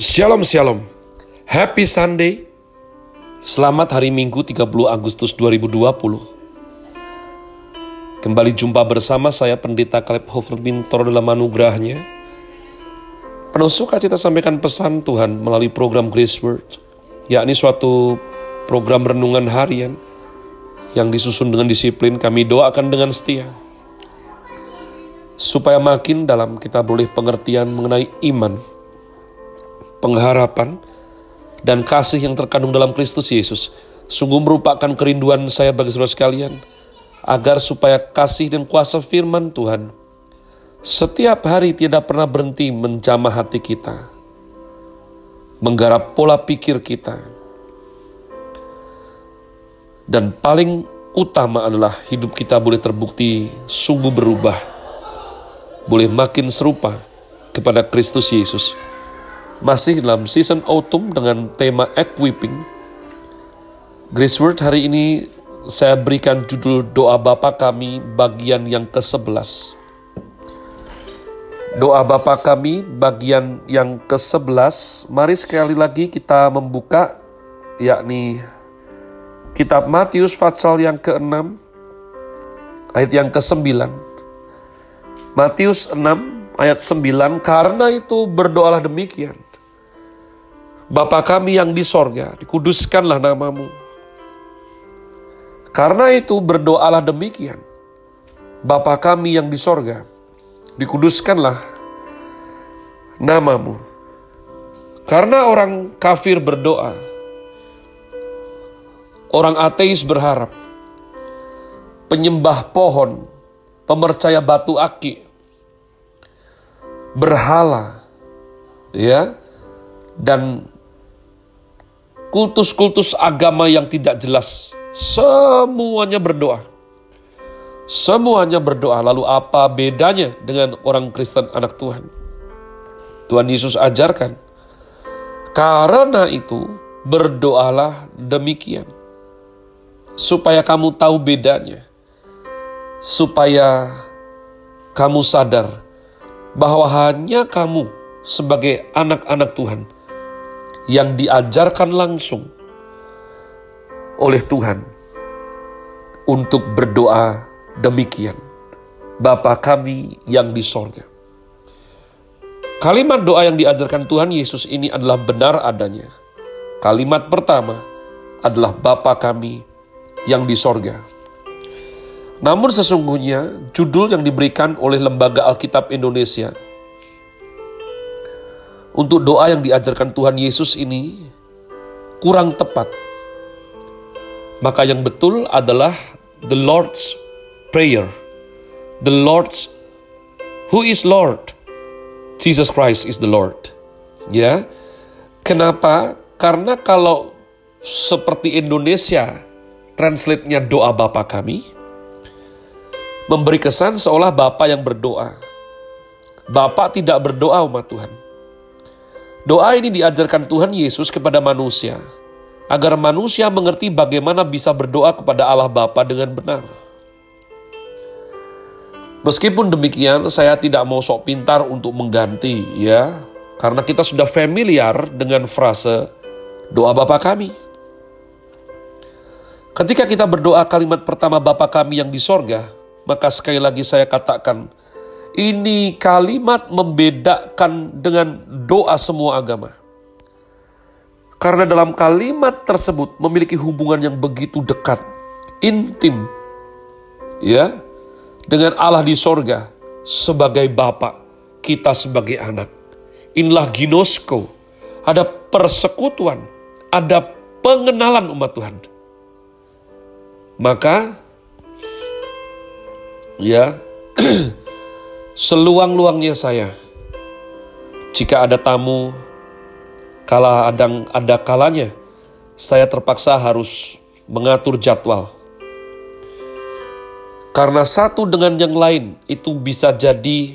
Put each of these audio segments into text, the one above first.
Shalom Shalom. Happy Sunday. Selamat hari Minggu 30 Agustus 2020 Kembali jumpa bersama saya Pendeta Kaleb Hofer Bintor dalam anugerahnya. Penuh sukacita sampaikan pesan Tuhan melalui program Grace Word yakni suatu program renungan harian yang disusun dengan disiplin. Kami doakan dengan setia supaya makin dalam kita boleh pengertian mengenai iman, pengharapan, dan kasih yang terkandung dalam Kristus Yesus. Sungguh merupakan kerinduan saya bagi saudara sekalian, agar supaya kasih dan kuasa firman Tuhan setiap hari tidak pernah berhenti menjamah hati kita, menggarap pola pikir kita, dan paling utama adalah hidup kita boleh terbukti sungguh berubah boleh makin serupa kepada Kristus Yesus. Masih dalam season autumn dengan tema equipping, Grace Word hari ini saya berikan judul doa Bapa kami bagian yang ke-11. Doa Bapa kami bagian yang ke-11, mari sekali lagi kita membuka yakni kitab Matius pasal yang ke-6 ayat yang ke-9. Matius 6 ayat 9, karena itu berdoalah demikian. Bapa kami yang di sorga, dikuduskanlah namamu. Karena itu berdoalah demikian. Bapa kami yang di sorga, dikuduskanlah namamu. Karena orang kafir berdoa, orang ateis berharap, penyembah pohon pemercaya batu aki, berhala, ya, dan kultus-kultus agama yang tidak jelas, semuanya berdoa. Semuanya berdoa, lalu apa bedanya dengan orang Kristen anak Tuhan? Tuhan Yesus ajarkan, karena itu berdoalah demikian, supaya kamu tahu bedanya. Supaya kamu sadar bahwa hanya kamu sebagai anak-anak Tuhan yang diajarkan langsung oleh Tuhan untuk berdoa demikian. Bapa kami yang di sorga. Kalimat doa yang diajarkan Tuhan Yesus ini adalah benar adanya. Kalimat pertama adalah Bapa kami yang di sorga. Namun sesungguhnya judul yang diberikan oleh Lembaga Alkitab Indonesia untuk doa yang diajarkan Tuhan Yesus ini kurang tepat. Maka yang betul adalah the Lord's Prayer. The Lord's Who is Lord? Jesus Christ is the Lord. Ya. Kenapa? Karena kalau seperti Indonesia translate-nya doa Bapa kami, memberi kesan seolah Bapak yang berdoa. Bapak tidak berdoa umat Tuhan. Doa ini diajarkan Tuhan Yesus kepada manusia, agar manusia mengerti bagaimana bisa berdoa kepada Allah Bapa dengan benar. Meskipun demikian, saya tidak mau sok pintar untuk mengganti ya, karena kita sudah familiar dengan frase doa Bapa kami. Ketika kita berdoa kalimat pertama Bapa kami yang di sorga, maka sekali lagi saya katakan, ini kalimat membedakan dengan doa semua agama. Karena dalam kalimat tersebut memiliki hubungan yang begitu dekat, intim, ya, dengan Allah di sorga sebagai Bapa, kita sebagai anak. Inilah ginosko, ada persekutuan, ada pengenalan umat Tuhan. Maka ya seluang-luangnya saya jika ada tamu kala ada ada kalanya saya terpaksa harus mengatur jadwal karena satu dengan yang lain itu bisa jadi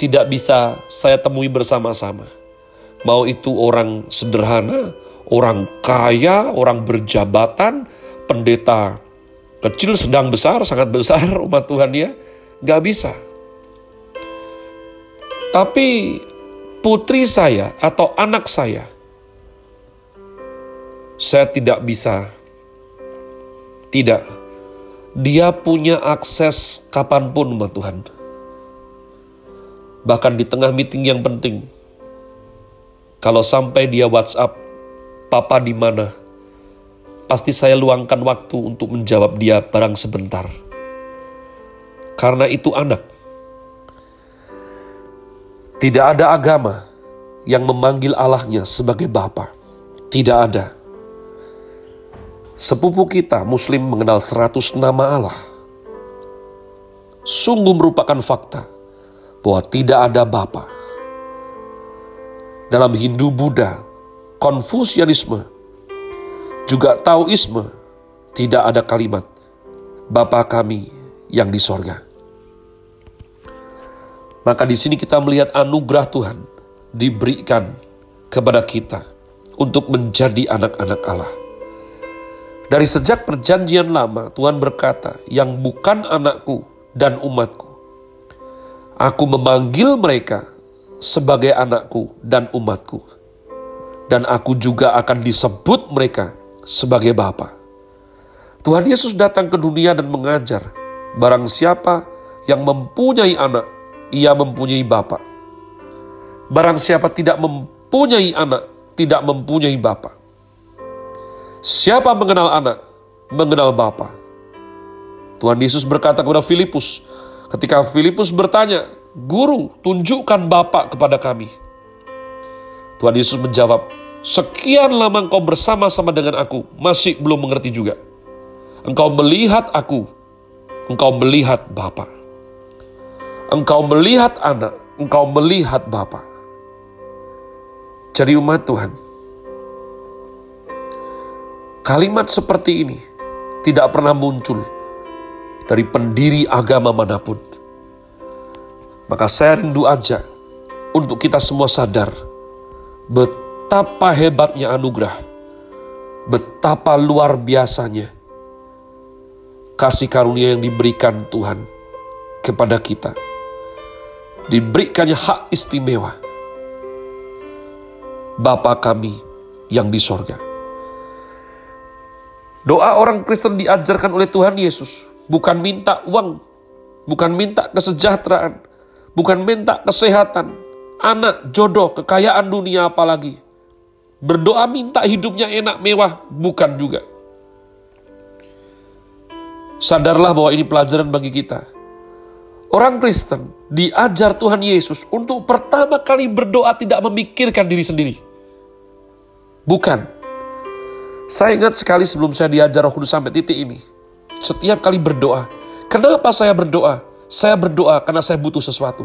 tidak bisa saya temui bersama-sama mau itu orang sederhana orang kaya orang berjabatan pendeta Kecil, sedang, besar, sangat besar umat Tuhan ya. Gak bisa. Tapi putri saya atau anak saya, saya tidak bisa. Tidak, dia punya akses kapan pun, umat Tuhan. Bahkan di tengah meeting yang penting, kalau sampai dia WhatsApp, "Papa di mana?" Pasti saya luangkan waktu untuk menjawab dia barang sebentar. Karena itu anak. Tidak ada agama yang memanggil Allahnya sebagai Bapa. Tidak ada. Sepupu kita Muslim mengenal seratus nama Allah. Sungguh merupakan fakta bahwa tidak ada Bapa. Dalam Hindu Buddha, Konfusianisme, juga Taoisme, tidak ada kalimat Bapa kami yang di sorga. Maka di sini kita melihat anugerah Tuhan diberikan kepada kita untuk menjadi anak-anak Allah. Dari sejak perjanjian lama, Tuhan berkata, yang bukan anakku dan umatku. Aku memanggil mereka sebagai anakku dan umatku. Dan aku juga akan disebut mereka sebagai Bapa. Tuhan Yesus datang ke dunia dan mengajar, barang siapa yang mempunyai anak, ia mempunyai Bapa. Barang siapa tidak mempunyai anak, tidak mempunyai Bapa. Siapa mengenal anak, mengenal Bapa. Tuhan Yesus berkata kepada Filipus, ketika Filipus bertanya, Guru, tunjukkan Bapa kepada kami. Tuhan Yesus menjawab, Sekian lama engkau bersama-sama dengan aku, masih belum mengerti juga. Engkau melihat aku, engkau melihat Bapa. Engkau melihat anak, engkau melihat Bapa. Jadi umat Tuhan, Kalimat seperti ini tidak pernah muncul dari pendiri agama mana pun. Maka saya rindu aja untuk kita semua sadar betapa hebatnya anugerah, betapa luar biasanya kasih karunia yang diberikan Tuhan kepada kita. Diberikannya hak istimewa. Bapa kami yang di sorga. Doa orang Kristen diajarkan oleh Tuhan Yesus bukan minta uang, bukan minta kesejahteraan, bukan minta kesehatan, anak, jodoh, kekayaan dunia apalagi. Berdoa minta hidupnya enak, mewah, bukan juga. Sadarlah bahwa ini pelajaran bagi kita. Orang Kristen diajar Tuhan Yesus untuk pertama kali berdoa tidak memikirkan diri sendiri. Bukan, saya ingat sekali sebelum saya diajar roh kudus sampai titik ini. Setiap kali berdoa. Kenapa saya berdoa? Saya berdoa karena saya butuh sesuatu.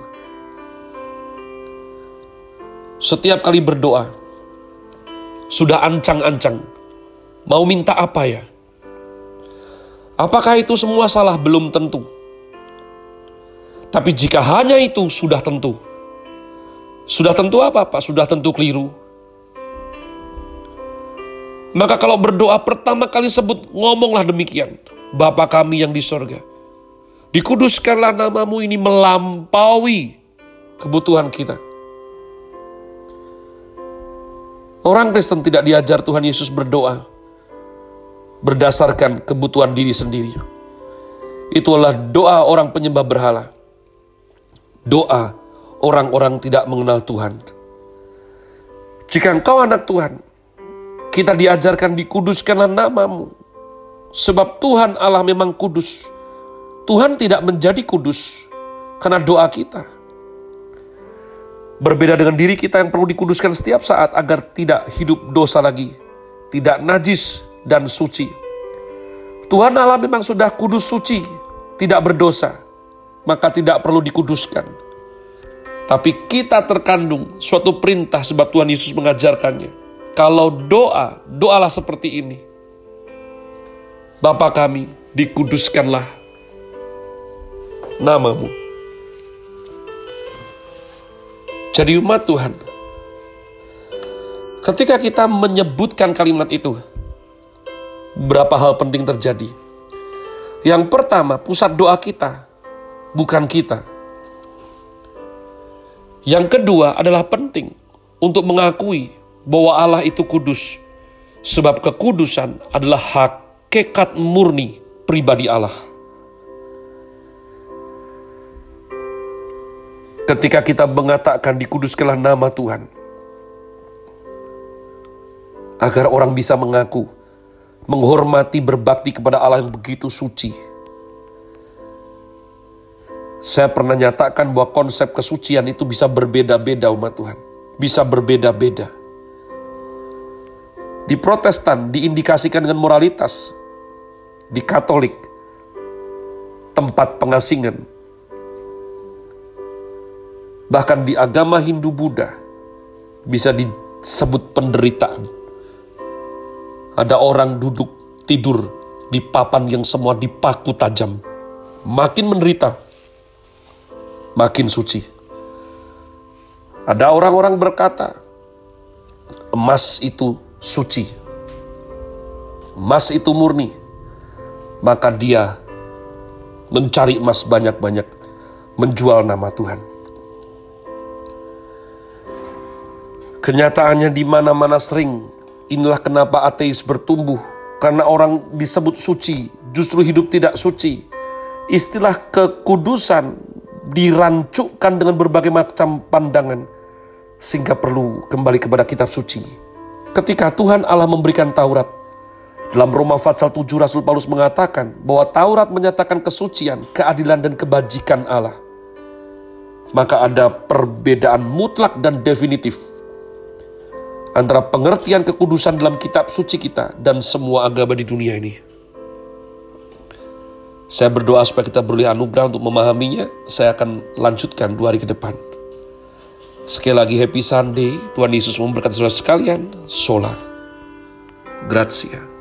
Setiap kali berdoa, sudah ancang-ancang. Mau minta apa ya? Apakah itu semua salah? Belum tentu. Tapi jika hanya itu sudah tentu. Sudah tentu apa Pak? Sudah tentu keliru. Maka kalau berdoa pertama kali sebut, ngomonglah demikian. Bapa kami yang di sorga. Dikuduskanlah namamu ini melampaui kebutuhan kita. Orang Kristen tidak diajar Tuhan Yesus berdoa berdasarkan kebutuhan diri sendiri. Itu adalah doa orang penyembah berhala. Doa orang-orang tidak mengenal Tuhan. Jika engkau anak Tuhan, kita diajarkan dikuduskanlah namamu. Sebab Tuhan Allah memang kudus. Tuhan tidak menjadi kudus karena doa kita. Berbeda dengan diri kita yang perlu dikuduskan setiap saat agar tidak hidup dosa lagi. Tidak najis dan suci. Tuhan Allah memang sudah kudus suci, tidak berdosa. Maka tidak perlu dikuduskan. Tapi kita terkandung suatu perintah sebab Tuhan Yesus mengajarkannya kalau doa, doalah seperti ini. Bapa kami, dikuduskanlah namamu. Jadi umat Tuhan, ketika kita menyebutkan kalimat itu, berapa hal penting terjadi. Yang pertama, pusat doa kita bukan kita. Yang kedua adalah penting untuk mengakui bahwa Allah itu kudus, sebab kekudusan adalah hakikat murni pribadi Allah. Ketika kita mengatakan dikuduskanlah nama Tuhan, agar orang bisa mengaku, menghormati, berbakti kepada Allah yang begitu suci. Saya pernah nyatakan bahwa konsep kesucian itu bisa berbeda-beda umat Tuhan. Bisa berbeda-beda. Di protestan diindikasikan dengan moralitas. Di katolik, tempat pengasingan. Bahkan di agama Hindu-Buddha, bisa disebut penderitaan. Ada orang duduk tidur di papan yang semua dipaku tajam. Makin menderita, makin suci. Ada orang-orang berkata, emas itu suci. Emas itu murni. Maka dia mencari emas banyak-banyak, menjual nama Tuhan. Kenyataannya di mana-mana sering, inilah kenapa ateis bertumbuh, karena orang disebut suci, justru hidup tidak suci. Istilah kekudusan dirancukkan dengan berbagai macam pandangan, sehingga perlu kembali kepada kitab suci. Ketika Tuhan Allah memberikan Taurat, dalam Roma Fatsal 7 Rasul Paulus mengatakan bahwa Taurat menyatakan kesucian, keadilan dan kebajikan Allah. Maka ada perbedaan mutlak dan definitif antara pengertian kekudusan dalam kitab suci kita dan semua agama di dunia ini. Saya berdoa supaya kita beroleh anugerah untuk memahaminya. Saya akan lanjutkan dua hari ke depan. Sekali lagi happy Sunday. Tuhan Yesus memberkati saudara sekalian. Sola. Grazie.